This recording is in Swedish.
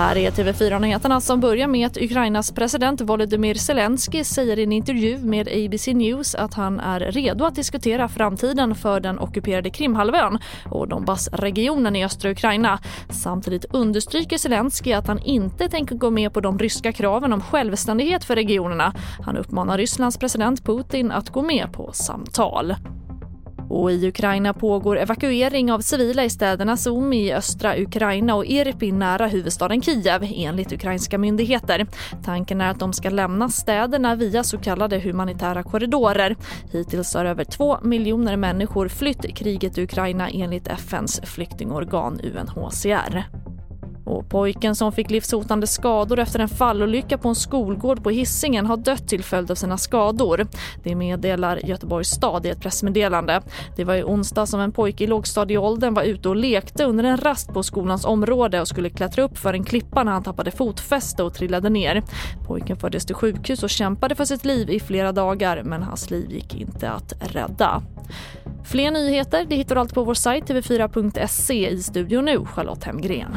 Här är TV4-nyheterna som börjar med att Ukrainas president Volodymyr Zelensky säger i en intervju med ABC News att han är redo att diskutera framtiden för den ockuperade Krimhalvön och Donbassregionen i östra Ukraina. Samtidigt understryker Zelensky att han inte tänker gå med på de ryska kraven om självständighet för regionerna. Han uppmanar Rysslands president Putin att gå med på samtal. Och I Ukraina pågår evakuering av civila i städerna Sumy i östra Ukraina och Irpin nära huvudstaden Kiev enligt ukrainska myndigheter. Tanken är att de ska lämna städerna via så kallade humanitära korridorer. Hittills har över två miljoner människor flytt kriget i Ukraina enligt FNs flyktingorgan UNHCR. Och pojken som fick livshotande skador efter en fallolycka på en skolgård på Hissingen har dött till följd av sina skador. Det meddelar Göteborgs stad i ett pressmeddelande. Det var i onsdag som en pojke i lågstadieåldern var ute och lekte under en rast på skolans område och skulle klättra upp för en klippa när han tappade fotfäste och trillade ner. Pojken fördes till sjukhus och kämpade för sitt liv i flera dagar men hans liv gick inte att rädda. Fler nyheter det hittar du alltid på vår sajt tv4.se. I studion nu, Charlotte Hemgren.